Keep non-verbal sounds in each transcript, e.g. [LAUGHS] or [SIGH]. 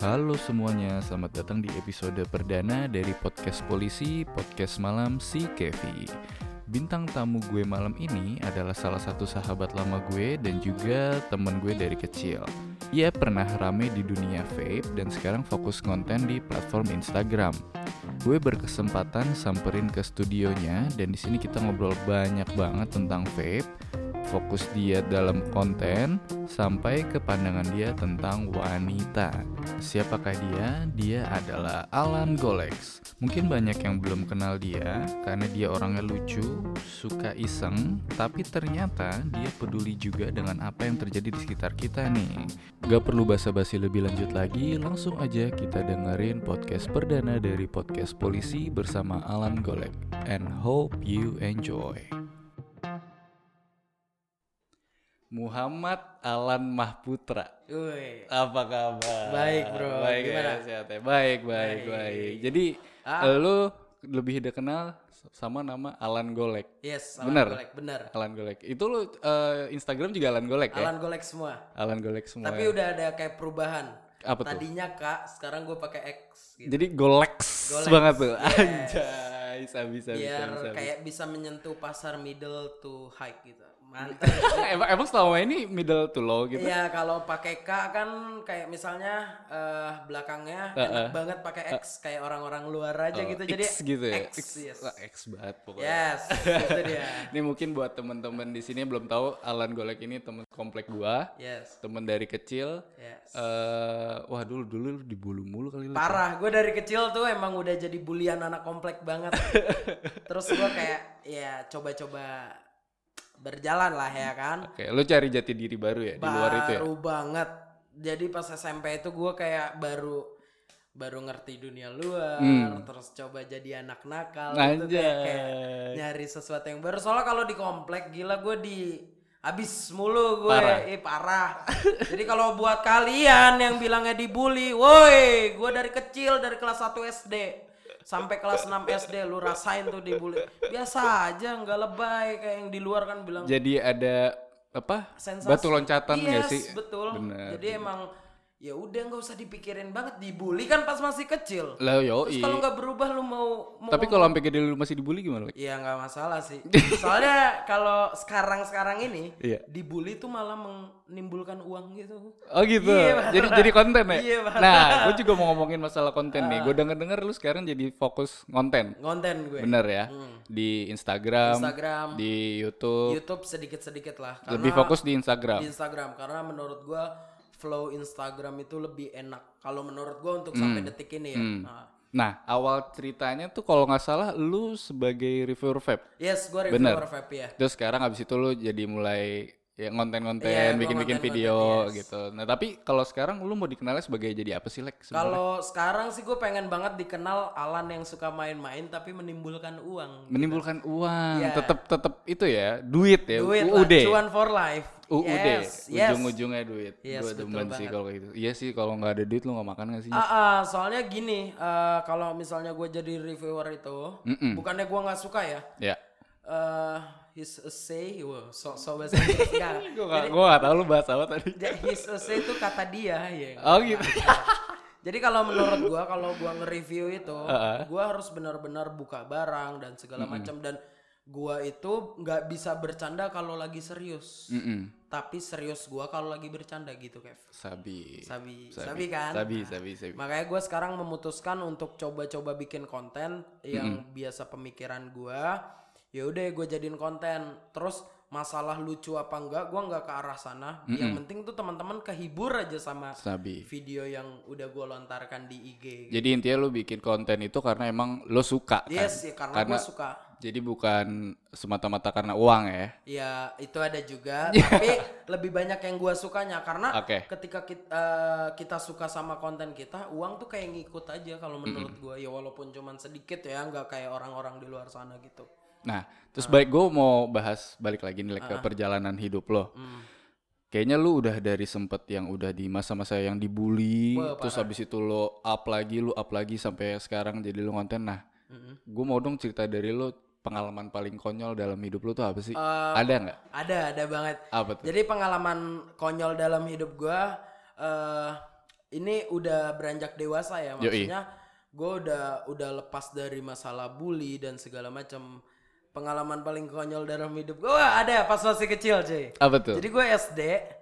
Halo semuanya, selamat datang di episode perdana dari podcast polisi, podcast malam si Kevi. Bintang tamu gue malam ini adalah salah satu sahabat lama gue dan juga temen gue dari kecil. Ia pernah rame di dunia vape dan sekarang fokus konten di platform Instagram. Gue berkesempatan samperin ke studionya dan di sini kita ngobrol banyak banget tentang vape, fokus dia dalam konten sampai ke pandangan dia tentang wanita. Siapakah dia? Dia adalah Alan Golex. Mungkin banyak yang belum kenal dia karena dia orangnya lucu, suka iseng, tapi ternyata dia peduli juga dengan apa yang terjadi di sekitar kita nih. Gak perlu basa-basi lebih lanjut lagi, langsung aja kita dengerin podcast perdana dari podcast polisi bersama Alan Golek. And hope you enjoy. Muhammad Alan Mahputra. Woi. Apa kabar? Baik, bro. Baik Gimana? ya, sehat ya. Baik, baik, Baik. baik. Jadi Ah. lu lebih dikenal sama nama Alan Golek. Yes, Alan Bener? Golek, bener. Alan Golek. Itu lu eh, Instagram juga Alan Golek ya? Alan Golek semua. Alan Golek semua. Tapi udah ada kayak perubahan. Apa tuh? Tadinya Kak, sekarang gue pakai X gitu. Jadi Golex, Golex, banget tuh. yes. Anjay, sabi sabi Biar sabi, sabi. kayak bisa menyentuh pasar middle to high gitu. Mantap. [LAUGHS] emang, emang selama ini middle to low gitu? Iya, kalau pakai K kan kayak misalnya eh, belakangnya enak banget pakai X kayak orang-orang luar aja Oh, gitu. Jadi X gitu ya? X, yes. Wah, X banget pokoknya. Yes, [LAUGHS] itu dia. Ini mungkin buat teman-teman di sini belum tahu Alan Golek ini teman komplek gua, Yes. teman dari kecil. Yes. eh wah dulu dulu lu dibully mulu kali. Parah, gue dari kecil tuh emang udah jadi bulian anak komplek banget. [LAUGHS] Terus gue kayak ya coba-coba berjalan lah ya kan. Oke, lu cari jati diri baru ya di luar itu ya. Baru banget. Jadi pas SMP itu gue kayak baru baru ngerti dunia luar, terus coba jadi anak nakal gitu kayak, Hmm. Nyari sesuatu yang baru. Soalnya kalau di komplek gila gue di abis mulu gue, Parah. eh parah. Jadi kalau buat kalian yang bilangnya dibully, woi, gue dari kecil dari kelas 1 SD sampai kelas 6 SD lu rasain tuh dibully. Biasa aja, nggak lebay kayak yang di luar kan bilang Jadi ada apa? sensasi. Batu loncatan Yes, sih? betul. Bener. Jadi emang ya udah nggak usah dipikirin banget dibully kan pas masih kecil. Lah yo Terus kalau nggak berubah lu mau, mau Tapi kalau sampai gede lu masih dibully gimana? Iya nggak masalah sih. [LAUGHS] Soalnya kalau sekarang-sekarang ini Iya. dibully tuh malah menimbulkan uang gitu. Oh gitu. Iya, jadi jadi konten ya. Iya, nah, gue juga mau ngomongin masalah konten nih. Gue denger denger lu sekarang jadi fokus konten. Konten gue. Bener ya? Di Instagram, Instagram, di YouTube, YouTube sedikit-sedikit lah. Karena lebih fokus di Instagram. di Instagram karena menurut gua flow Instagram itu lebih enak. Kalau menurut gua untuk Hmm. sampai detik ini ya. Nah. Nah, awal ceritanya tuh kalau nggak salah lu sebagai reviewer vape. Yes, gua Bener. reviewer vape ya. Terus sekarang abis itu lu jadi mulai ya konten-konten, Iya, gua bikin-bikin video yes. gitu. Nah, tapi kalau sekarang lu mau dikenalnya sebagai jadi apa sih, sebenarnya? Kalau sekarang sih gue pengen banget dikenal Alan yang suka main-main tapi menimbulkan uang. Menimbulkan uang, Iya. tetep tetep itu ya, duit ya, Duit lah, UUD. cuan for life. UUD, Yes, yes. ujung-ujungnya duit. Yes, Gue demen sih kalau gitu. Iya sih, kalau nggak ada duit lu nggak makan nggak sih? Ah, ah, soalnya gini, eh, kalau misalnya gue jadi reviewer itu, bukannya gue nggak suka ya. Ya. eh his a say, wow, so so bahasa Inggris enggak. Gue gak, tau lu bahas apa tadi. His a say itu kata dia ya. Oh gitu. Jadi kalau menurut gua kalau gua nge-review itu, gua harus benar-benar buka barang dan segala macam dan gua itu nggak bisa bercanda kalau lagi serius. Mm-mm. Tapi serius gua kalau lagi bercanda gitu, Kev. Sabi. Sabi, sabi, kan? Sabi, sabi, sabi. Makanya gue sekarang memutuskan untuk coba-coba bikin konten yang biasa pemikiran gua. Ya udah gue jadiin konten. Terus masalah lucu apa enggak, gua nggak ke arah sana. Yang penting tuh teman-teman kehibur aja sama Sabi. video yang udah gue lontarkan di IG. Jadi intinya lu bikin konten itu karena emang lu suka kan? Yes, ya, karena, gue suka. Jadi bukan semata-mata karena uang ya. Ya itu ada juga, [LAUGHS] tapi lebih banyak yang gua sukanya karena Oke. ketika kita, kita suka sama konten kita, uang tuh kayak ngikut aja kalau menurut gua ya walaupun cuman sedikit ya, nggak kayak orang-orang di luar sana gitu. Nah, terus baik gue mau bahas balik lagi nih ke perjalanan hidup lo. Kayaknya lu udah dari sempet yang udah di masa-masa yang dibully, terus habis itu lo up lagi, lu up lagi sampai sekarang jadi lu konten. Nah, gue mau dong cerita dari lu pengalaman paling konyol dalam hidup lu tuh apa sih? ada nggak? Ada, ada banget. Apa tuh? Jadi pengalaman konyol dalam hidup gua eh ini udah beranjak dewasa ya Yoi. maksudnya gue udah udah lepas dari masalah bully dan segala macam pengalaman paling konyol dalam hidup gue ada ya pas masih kecil cuy Apa tuh? jadi gue SD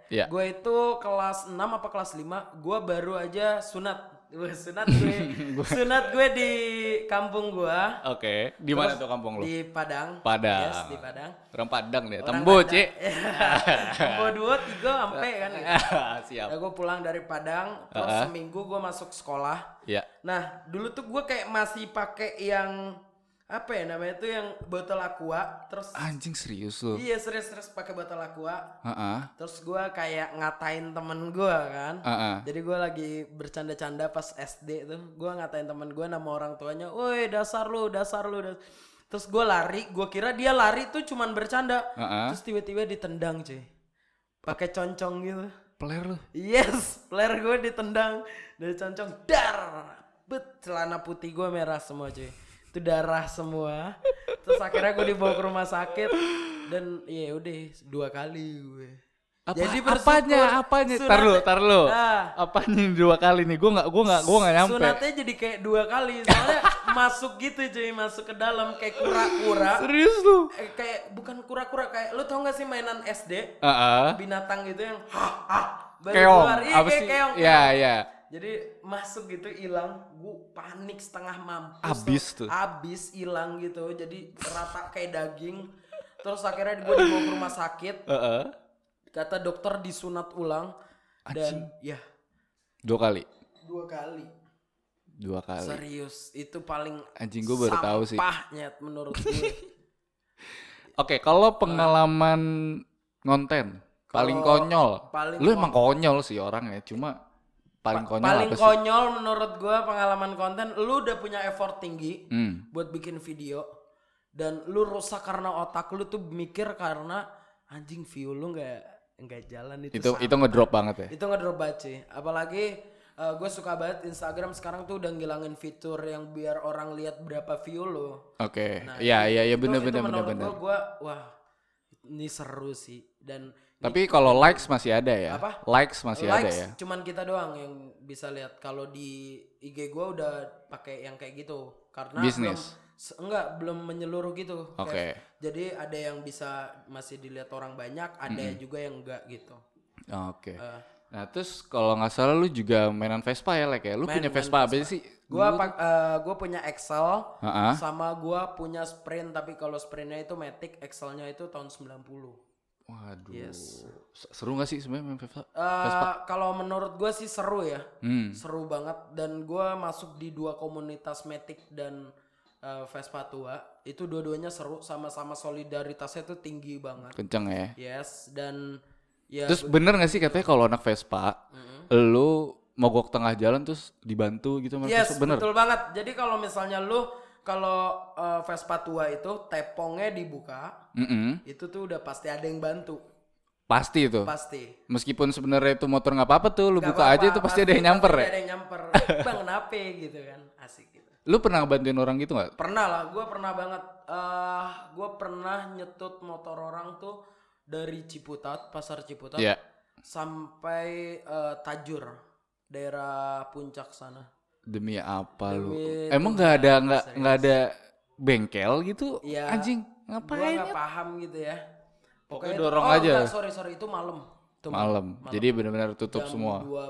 Iya. gue itu kelas 6 apa kelas 5 gue baru aja sunat Gue sunat gue [LAUGHS] sunat gue di kampung gue Oke, di mana tuh kampung lu? di Padang Padang. yes, di Padang Orang Padang deh, tembo, Padang. Cik. [LAUGHS] Tempo dua tiga sampai kan gitu. [LAUGHS] Siap. Nah, gue pulang dari Padang, terus Uh-uh. seminggu gue masuk sekolah. Ya. Nah, dulu tuh gue kayak masih pakai yang apa ya namanya tuh yang botol aqua, terus Anjing serius lu. iya serius-serius pakai botol aqua. Heeh. Terus gue kayak ngatain temen gue kan. Heeh. Jadi gue lagi bercanda-canda pas SD tuh, gue ngatain temen gue nama orang tuanya, woi dasar lu, dasar lu. das-" Terus gue lari, gue kira dia lari tuh cuman bercanda. Heeh. Terus tiba-tiba ditendang cuy. Pakai concong gitu. Peler lu. Yes, player gue ditendang dari concong dar. Bet celana putih gue merah semua cuy. Itu darah semua. Terus akhirnya gue dibawa ke rumah sakit dan ya udah dua kali gue. Apa, bersyukur apanya, apanya? Tar lu, tar lu. Nah, Apanya dua kali nih? Gua nggak, gua nggak, gua nggak nyampe. sunatnya jadi kayak dua kali soalnya [LAUGHS] masuk gitu cuy, masuk ke dalam kayak kura-kura. Serius lu? Eh, kayak bukan kura-kura kayak lu tau gak sih mainan SD Heeh. binatang gitu yang hah hah baru Keong. keluar. Iya, Apa kayak sih? keong, Ya, ya. Jadi masuk gitu hilang, gue panik setengah mampus. Abis tuh. Abis hilang gitu, jadi rata kayak daging. Terus akhirnya gue dibawa ke rumah sakit, Heeh. kata dokter disunat ulang dan ya Dua kali. dua kali. Dua kali. Serius, itu paling Anjing gua baru tahu sih. sampahnya menurut gue. [LAUGHS] Oke, kalau pengalaman ngonten paling Kalau konyol. paling lu emang konyol sih orangnya, cuma paling konyol paling apa sih? konyol menurut gue pengalaman konten, lu udah punya effort tinggi Hmm. buat bikin video dan lu rusak karena otak lu tuh mikir karena anjing view lu nggak nggak jalan itu Itu itu ngedrop banget ya. itu ngedrop banget sih apalagi gue suka banget Instagram sekarang tuh udah ngilangin fitur yang biar orang lihat berapa view lo Oke. Nah, iya itu- bener itu bener bener menurut bener. gua, gua wah ini seru sih dan Tapi kalau likes masih ada ya. Apa? Likes masih ada likes ya. cuman kita doang yang bisa lihat kalau di IG gua udah pakai yang kayak gitu karena Bisnis. enggak belum menyeluruh gitu Oke. Kayak- jadi ada yang bisa masih dilihat orang banyak ada juga yang enggak gitu Oke. Eh, Nah, terus kalau nggak salah lu juga mainan Vespa ya, Lek ya? Lu Main- punya Vespa apa sih? gua pak eh, gua punya Excel Heeh. sama gua punya Sprint tapi kalau Sprintnya itu Matic Excelnya itu tahun 90 Waduh. Yes. Seru nggak sih sebenarnya main Vespa? Eh, kalau menurut gua sih seru ya Hmm. seru banget dan gua masuk di dua komunitas Matic dan eh, Vespa tua itu dua-duanya seru sama-sama solidaritasnya tuh tinggi banget Kenceng ya. yes dan ya Terus bener gak sih katanya kalau anak Vespa, lu mogok tengah jalan terus dibantu gitu sama yes Vespa? Bener? betul banget jadi kalau misalnya lu kalau eh, Vespa tua itu tepongnya dibuka Mm-mm. itu tuh udah pasti ada yang bantu Pasti itu. pasti Meskipun sebenarnya itu motor nggak apa-apa tuh, lu Gak buka apa-apa, aja itu pasti ada yang nyamper ya. ada yang nyamper [LAUGHS] bang kenapa gitu kan asik gitu Lu pernah ngebantuin orang gitu nggak? Pernah lah, gue pernah banget. eh gue pernah nyetut motor orang tuh dari Ciputat, pasar Ciputat, Iya. sampai eh, Tajur, daerah puncak sana. Demi apa lu? Emang nggak ada nggak nggak ada bengkel gitu? Iya. Anjing Gue ngapain? nggak paham gitu ya. Pokoknya itu- dorong oh, aja. enggak, sorry sorry itu malam. Itu Malam. Jadi benar-benar tutup Jam semua. Dua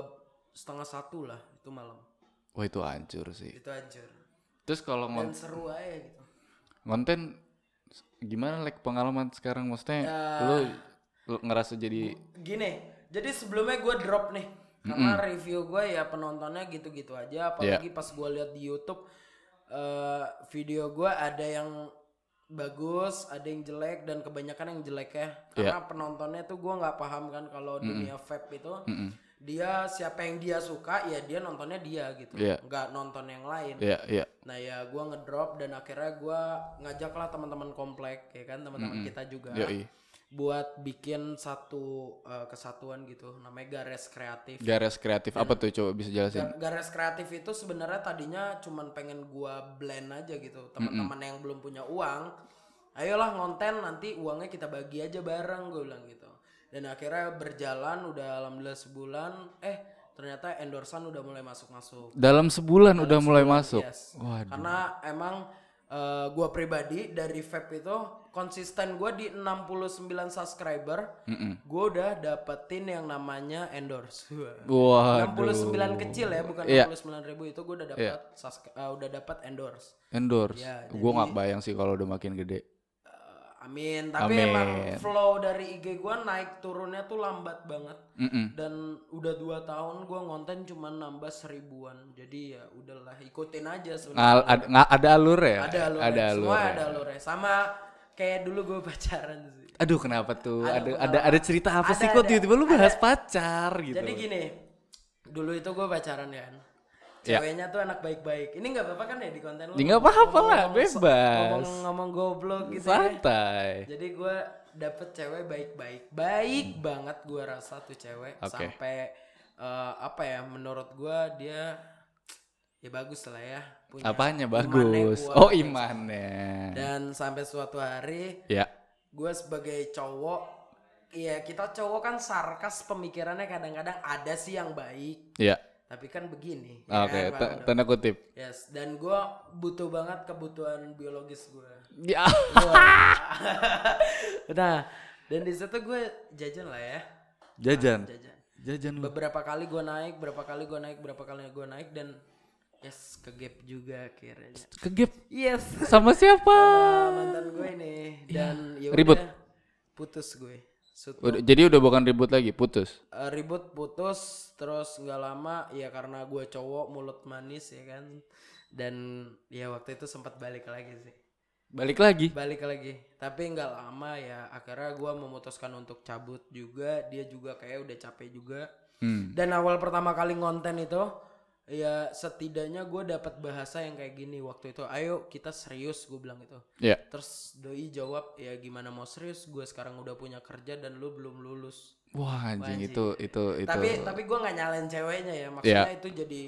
setengah satu lah itu malam. Wah itu hancur sih. Itu hancur. Terus kalau ngon- Dan seru aja gitu. ngonten gimana like pengalaman sekarang? Maksudnya Ya. lu, lu ngerasa jadi gini jadi sebelumnya gue drop nih karena review gue ya penontonnya gitu-gitu aja apalagi pas gue lihat di YouTube eh, video gue ada yang bagus ada yang jelek dan kebanyakan yang jelek ya. Karena penontonnya tuh gue nggak paham kan kalau dunia vape itu dia siapa yang dia suka ya dia nontonnya dia gitu Iya. nggak nonton yang lain ya ya nah ya gue ngedrop dan akhirnya gue ngajak lah teman-teman komplek ya kan teman-teman kita juga yoi buat bikin satu uh, kesatuan gitu namanya Gares Kreatif. garis kreatif apa tuh coba bisa jelasin Ga- Gares Kreatif itu sebenarnya tadinya cuman pengen gua blend aja gitu. Teman-teman yang belum punya uang, ayolah ngonten nanti uangnya kita bagi aja bareng gue bilang gitu. Dan akhirnya berjalan udah alhamdulillah sebulan, eh ternyata endorsan udah mulai masuk-masuk. Dalam sebulan udah mulai sebulan, masuk. yes. Waduh. Karena emang eh, gua pribadi dari vape itu konsisten gua di 69 subscriber, gua udah dapetin yang namanya endorse. Wah. Waduh. 69 kecil ya, bukan Iya. 69 ribu itu gua udah dapat subscri- eh, udah dapat endorse. Endorse. Ya, Gua nggak bayang sih kalau udah makin gede. Amin. Tapi Amin. emang flow dari IG gua naik turunnya tuh lambat banget. Mm-mm. Dan udah dua tahun gua ngonten cuma nambah seribuan. Jadi ya udahlah ikutin aja sebenarnya. Ngal- ada, ada alur ya? Ada alurnya. Ada Semua alurnya. ada alurnya. Sama kayak dulu gue [LAUGHS] pacaran sih. Aduh kenapa tuh? Ada Ada ada ada cerita apa Ada, sih kok ada. tiba-tiba lu bahas pacar gitu? Jadi gini, dulu itu gue pacaran kan. Ya. Ceweknya tuh anak baik-baik. Ini nggak apa-apa kan ya di konten lu? Ya, nggak apa-apa lah, bebas. Ngomong-ngomong goblok gitu ya. Santai. Jadi gue dapet cewek baik-baik, baik banget gue rasa tuh cewek Oke. sampai eh, apa ya? Menurut gue dia ya bagus lah ya. Punya Apanya bagus? kuat, Oh kayak imannya. Dan sampai suatu hari Ya. gue sebagai cowok Iya kita cowok kan sarkas pemikirannya kadang-kadang ada sih yang baik Ya. Tapi kan begini ya Oke. kan, ta- Bang Dok? Tanda kutip. yes dan gue butuh banget kebutuhan biologis gue Ya. [LAUGHS] nah dan di situ gue jajan lah ya Jajan. jajan Jajan lu. beberapa kali gue naik berapa kali gue naik berapa kali gue naik dan yes ke gap juga akhirnya Kegep yes sama siapa? Sama mantan gue ini dan ya Ribut? putus gue Udah- jadi udah bukan ribut lagi, putus. Eh, ribut putus terus nggak lama ya karena gue cowok mulut manis ya kan dan ya waktu itu sempat balik lagi sih Balik lagi. balik lagi tapi nggak lama ya akhirnya gue memutuskan untuk cabut juga dia juga kayak udah capek juga Hmm. dan awal pertama kali ngonten itu ya setidaknya gue dapat bahasa yang kayak gini. Waktu itu ayo kita serius gue bilang itu Ya. terus doi jawab ya gimana mau serius? Gue sekarang udah punya kerja dan lu belum lulus. Wah anjing Anjing. itu itu itu. tapi tapi gue nggak nyalain ceweknya ya. Maksudnya itu jadi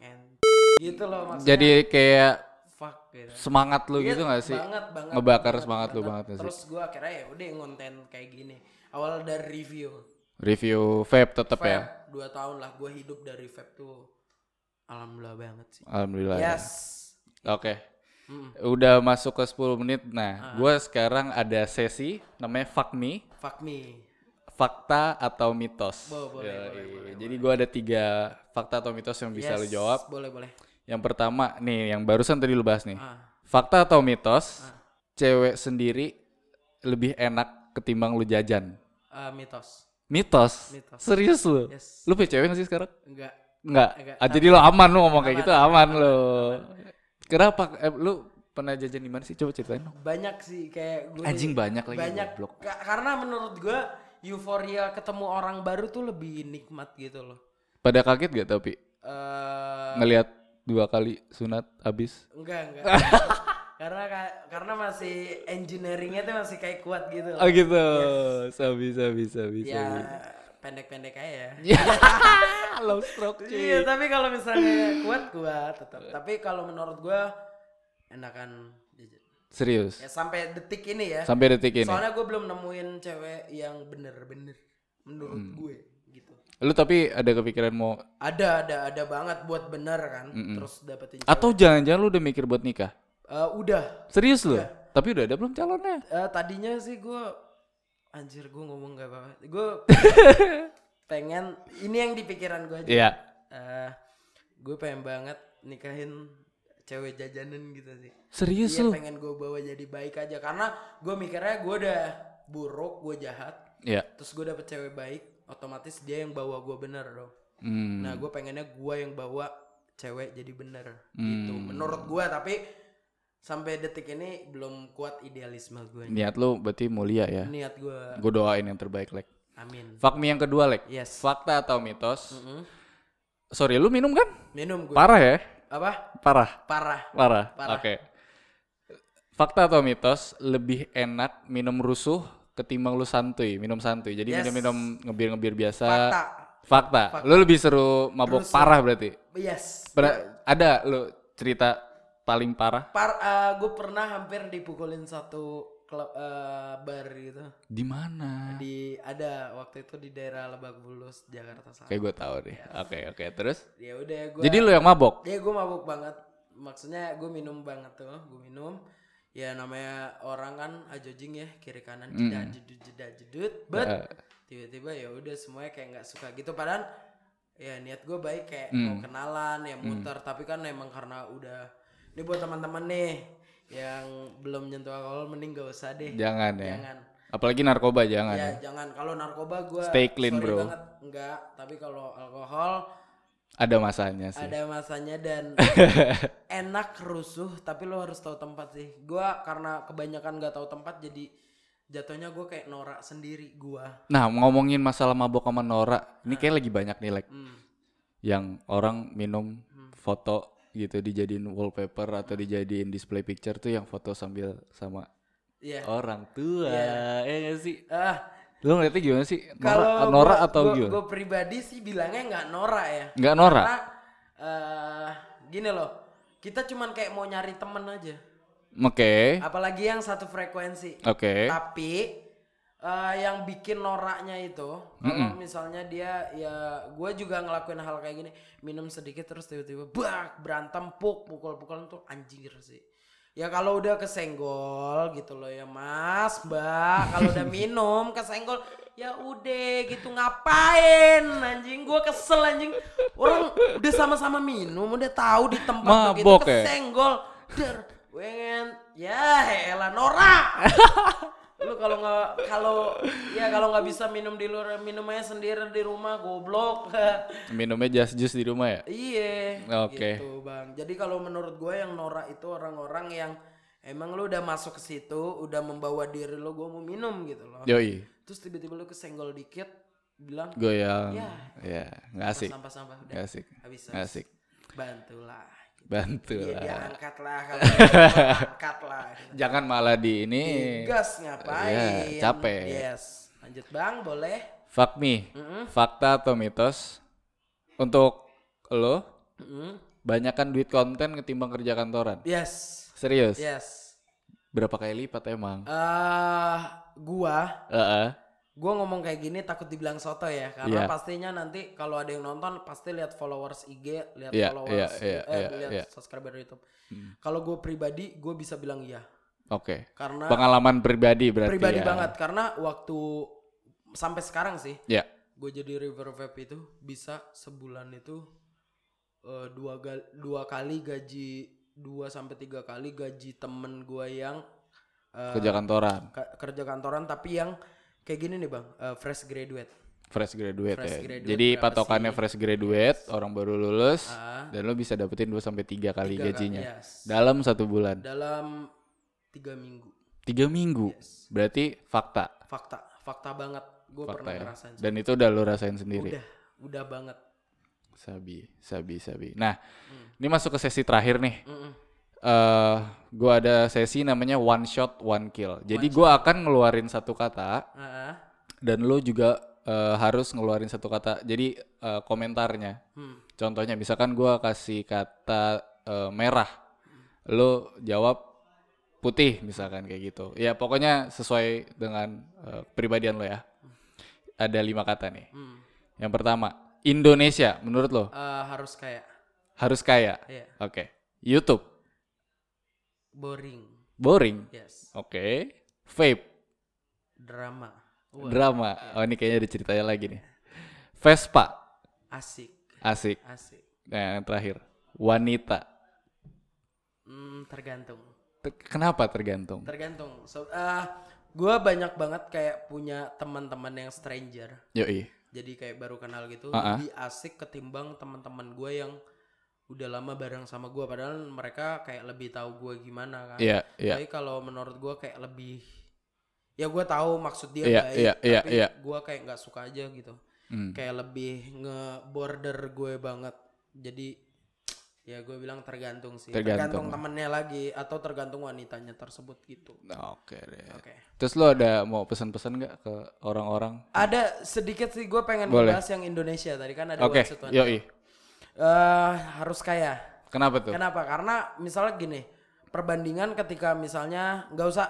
en- gitu loh maksudnya. Jadi kayak fuck gitu. semangat lu Iya, gitu gak sih? banget banget Ngebakar semangat lu banget. sih? terus gue akhirnya ya udah ngonten kayak gini. Awal dari review. Review vape tetep ya. dua tahun lah gue hidup dari vape tuh alhamdulillah banget sih Alhamdulillah. ya. yes Oke. Mm. Udah masuk ke 10 menit. Ah. Nah, gua sekarang ada sesi namanya Fuck Me, fuck me fakta atau mitos. Bo- boleh, Yoi. boleh, boleh, Jadi gua ada tiga fakta atau mitos yang bisa lu Yes, jawab. boleh boleh Yang pertama nih, yang barusan tadi lu bahas nih. ah Fakta atau mitos? Cewek sendiri lebih enak ketimbang lu jajan. ah, mitos Mitos. Mitos. Serius lu? yes Lu punya cewek gak sih sekarang? enggak Enggak. Enggak, Ah, jadi lo aman lu ngomong kayak Aman, gitu aman, lo. Kenapa? Eh, lu pernah jajan di mana sih? Coba ceritain dong. banyak sih kayak gue Anjing banyak lagi, banyak goblok. Ka- karena menurut gue euforia ketemu orang baru tuh lebih nikmat gitu loh Pada kaget gak tapi eh ngelihat dua kali sunat habis? enggak enggak [LAUGHS] karena ka- karena masih engineeringnya tuh masih kayak kuat gitu loh. Oh gitu. Sabi sabi sabi ya sabi. Pendek-pendek aja ya Ya. [LAUGHS] Low stroke iya cuy. tapi kalau misalnya kuat kuat tetap tapi kalau menurut gue enakan. Serius. ya sampai detik ini ya Sampai detik ini. soalnya gue belum nemuin cewek yang bener-bener menurut Hmm. gue gitu Lu tapi ada kepikiran mau ada ada ada banget buat bener kan terus dapetin cewek. atau jangan-jangan lu udah mikir buat nikah? Eh, udah Serius lu? Tapi udah ada belum calonnya? Eh, tadinya sih gue anjir gue ngomong gak apa-apa. Gue [LAUGHS] pengen ini yang di pikiran gue aja. Iya. Eh, gue pengen banget nikahin cewek jajanan gitu sih. Serius Iya lu? pengen gue bawa jadi baik aja. Karena gue mikirnya gue udah buruk gue jahat. Iya. terus gue dapet cewek baik otomatis dia yang bawa gue bener dong. Hmm. nah gue pengennya gue yang bawa cewek jadi bener. Gitu. Menurut gue tapi sampai detik ini belum kuat idealisme gue Niat lu berarti mulia ya. niat gue Gue doain yang terbaik, Lek. amin Fuck me yang kedua, Lek. yes Fakta atau mitos? Mm-mm. Sorry, lu minum kan? minum gue Parah ya? apa Parah. parah Parah. Parah. Oke. Fakta atau mitos lebih enak minum rusuh ketimbang lu santuy, minum santuy. Jadi Yes. minum-minum ngebir-ngebir biasa. fakta Fakta. Lu lebih seru mabok Rusuh. parah berarti. yes Pernah ada lu cerita paling parah? Par, gue pernah hampir dipukulin satu klub eh, bar gitu Di mana? di ada waktu itu di daerah Lebak Bulus Jakarta Selatan Kayak gue tahu deh. Oke oke terus. ya udah gue Jadi lu yang mabok? ya gue mabuk banget maksudnya gue minum banget tuh gue minum ya namanya orang kan ajojing ya kiri kanan jeda jedut jeda jedut but Eh. tiba-tiba ya udah semuanya kayak nggak suka gitu padahal ya niat gue baik kayak mau kenalan ya muter tapi kan emang karena udah ini buat teman-teman nih yang belum nyentuh alkohol mending gak usah deh Jangan ya. jangan Apalagi narkoba jangan. ya jangan kalau narkoba gue Stay clean, sorry bro. banget enggak tapi kalau alkohol Ada masanya sih. ada masanya dan [LAUGHS] enak rusuh tapi lo harus tahu tempat sih gua karena kebanyakan nggak tahu tempat jadi jatuhnya gue kayak norak sendiri gua Nah ngomongin masalah mabok sama Nora, ini kayak lagi banyak nih like hmm. yang orang minum foto gitu dijadiin wallpaper atau dijadiin display picture tuh yang foto sambil sama Iya. orang tua. Eh gak sih? ah Lu ngeliatnya gimana sih? Nora, kalau Nora gua- atau gua, gimana? gua pribadi sih bilangnya nggak norak ya Nggak Nora? karena eh gini loh kita cuman kayak mau nyari temen aja Oke. apalagi yang satu frekuensi Oke. Tapi eh, yang bikin noraknya itu, kalau misalnya dia ya gue juga ngelakuin hal kayak gini, minum sedikit terus tiba-tiba bak berantem puk pukul-pukulan tuh anjir sih. Ya kalau udah kesenggol gitu loh ya Mas, Mbak, kalau udah [LAUGHS] minum kesenggol ya udah gitu ngapain? Anjing gue kesel anjing. Orang udah sama-sama minum udah tahu di tempat begitu ya? kesenggol. Der pengen ya elah norak [LAUGHS] lu kalau nggak kalau ya kalau nggak bisa minum di luar minum aja sendiri di rumah goblok [LAUGHS] Minumnya just juice di rumah ya? iya Oke. gitu bang jadi kalau menurut gue yang norak itu orang-orang yang emang lu udah masuk ke situ udah membawa diri lu gue mau minum gitu loh Yoi. terus tiba-tiba lu kesenggol dikit bilang Goyang. Ya. Ya, nggak asik. sampah-sampah udah Nggak asik. habis Nggak asik. bantulah Bantu Iya lah. diangkat lah [LAUGHS] angkat lah Jangan malah di ini. gas ngapain Iya, capek. yes lanjut bang boleh Fuck me. Fakta atau mitos? Untuk lo, Mm-mm. banyakkan duit konten ketimbang kerja kantoran. yes Serius? yes Berapa kali lipat emang? eh gua Heeh. Gua ngomong kayak gini takut dibilang soto ya karena Iya. pastinya nanti kalau ada yang nonton pasti lihat followers IG lihat Iya, followers iya, iya, eh, iya, lihat iya. subscriber YouTube kalau gue pribadi gue bisa bilang iya Oke. karena Pengalaman pribadi berarti pribadi ya. banget karena waktu sampai sekarang sih Ya. gue jadi river vape itu bisa sebulan itu eh, dua gal- dua kali gaji dua sampai tiga kali gaji temen gue yang eh, Kerja kantoran. ka- kerja kantoran tapi yang kayak gini nih bang eh, fresh graduate Fresh graduate Fresh ya. graduate Jadi patokannya sih? fresh graduate, orang baru lulus Ah. dan lo bisa dapetin 2 sampai 3 kali Tiga gajinya kali, yes. dalam satu bulan. dalam tiga minggu Tiga minggu. Yes. Berarti fakta. fakta fakta banget gue pernah ya. ngerasain Dan itu udah lo rasain sendiri. udah udah banget Sabi, sabi, sabi. Nah, Hmm. ini masuk ke sesi terakhir nih. Mm-mm. Eh gua ada sesi namanya one shot one kill. Jadi gua akan ngeluarin satu kata Ah, dan lo juga eh, harus ngeluarin satu kata. Jadi eh, komentarnya. hmm. Contohnya misalkan gua kasih kata eh, merah. Lo jawab putih misalkan kayak gitu. Ya pokoknya sesuai dengan eh, kepribadian lo ya. Ada lima kata nih. Hmm. Yang pertama, Indonesia menurut lo Eh, harus kayak harus kaya. Iya. Oke. YouTube boring boring. yes Oke. Vape drama Wah, drama. Oh ini kayaknya ada ceritanya lagi nih. Vespa asik asik. asik Nah, yang terakhir wanita. Hmm, tergantung Te- Kenapa tergantung? tergantung so eh gue banyak banget kayak punya teman-teman yang stranger Yoi. jadi kayak baru kenal gitu Ah, ah. lebih asik ketimbang teman-teman gue yang udah lama bareng sama gue padahal mereka kayak lebih tahu gue gimana kan Iya, iya. tapi kalau menurut gue kayak lebih ya gue tahu maksud dia Iya, baik iya, iya, tapi iya. gue kayak nggak suka aja gitu Hmm. kayak lebih nge-border gue banget jadi ya gue bilang tergantung sih Tergantung. tergantung temennya lagi atau tergantung wanitanya tersebut gitu Oke deh. oke Terus lo ada mau pesan-pesan nggak ke orang-orang? ada sedikit sih gue pengen Boleh. ngebahas yang Indonesia tadi kan ada website one. yoi. Eh, harus kaya Kenapa tuh? Kenapa? Karena misalnya gini, perbandingan ketika misalnya nggak usah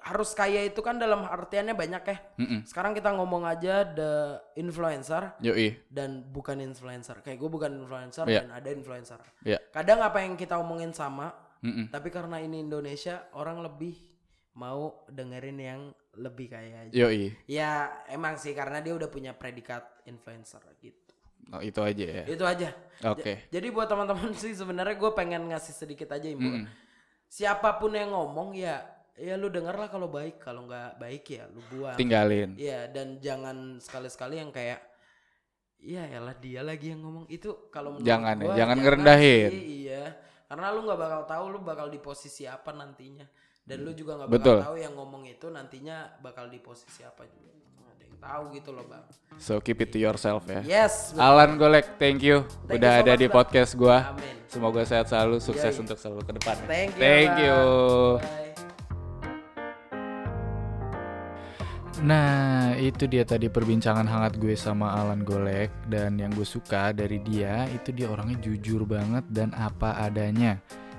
harus kaya itu kan dalam artiannya banyak ya. Mm-mm. Sekarang kita ngomong aja the influencer Yoi. dan bukan influencer. Kayak gue bukan influencer Iya. dan ada influencer. Ya. Kadang apa yang kita omongin sama, Mm-mm. tapi karena ini Indonesia orang lebih mau dengerin yang lebih kaya aja. Yoi. Ya emang sih karena dia udah punya predikat influencer gitu. Oh, itu aja ya. Itu aja. Oke. Jadi buat teman-teman [LAUGHS] sih sebenarnya gue pengen ngasih sedikit aja imbauan. Mm. Siapa pun yang ngomong ya ya lu denger lah kalau baik, kalau nggak baik ya lu buang. Tinggalin. Iya dan jangan sekali-sekali yang kayak Iya yalah dia lagi yang ngomong itu kalau menurut Jangan ya, gua, jangan ngerendahin. sih, iya karena lu nggak bakal tahu lu bakal di posisi apa nantinya dan lu juga nggak Betul. bakal tahu yang ngomong itu nantinya bakal di posisi apa juga tahu gitu loh bang So keep it to yourself ya. yes betul. Alan Golek, thank you Thank udah you so ada much, di Bang. podcast gua. Amin. Semoga sehat selalu, sukses Yoi. untuk selalu ke depan. thank you Thank Bang. you. Bye. Nah, itu dia tadi perbincangan hangat gue sama Alan Golek dan yang gue suka dari dia itu dia orangnya jujur banget dan apa adanya.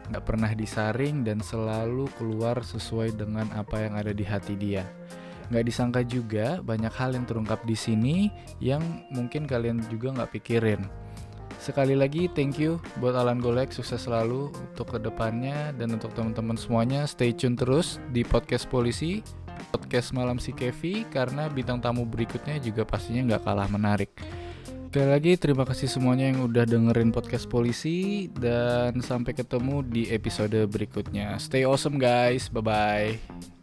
Nggak pernah disaring dan selalu keluar sesuai dengan apa yang ada di hati dia. Nggak disangka juga banyak hal yang terungkap di sini yang mungkin kalian juga nggak pikirin. Sekali lagi thank you buat Alan Golek sukses selalu untuk ke depannya dan untuk teman-teman semuanya stay tune terus di podcast polisi podcast malam si Kevi karena bintang tamu berikutnya juga pastinya nggak kalah menarik. Sekali lagi terima kasih semuanya yang udah dengerin podcast polisi dan sampai ketemu di episode berikutnya. Stay awesome guys, bye bye.